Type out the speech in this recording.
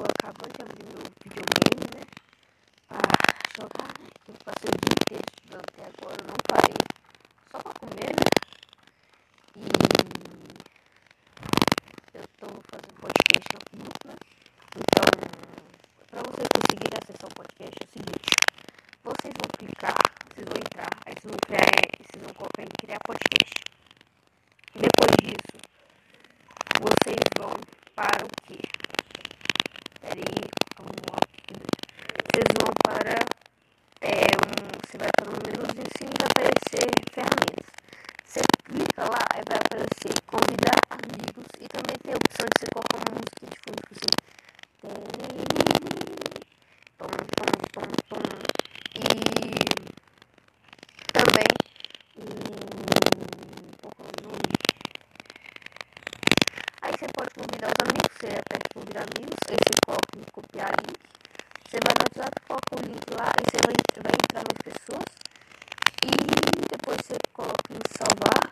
tô acabando de abrir meu videogame, né? Pra jogar, né? Eu passei o dia inteiro estudando até agora, não parei. Só pra comer, né? E eu tô fazendo podcast grupo, né? Então, para vocês conseguirem acessar o podcast é o seguinte, vocês vão clicar, vocês vão entrar, aí vocês vão criar, vocês vão colocar em criar podcast. Depois disso, vocês vão para o quê? Peraí, vamos. Vocês vão para é, um, você vai para o númerozinho assim vai aparecer ferramentas. Você clica lá, aí vai aparecer convidar amigos e também tem a opção de você colocar uma música de fundo assim. Pum, pum, pum, pum. E também um, Aí você pode convidar os amigos, você aperta convidar amigos, manipular e você vai, vai entrar nas pessoas. E depois você coloca em salvar.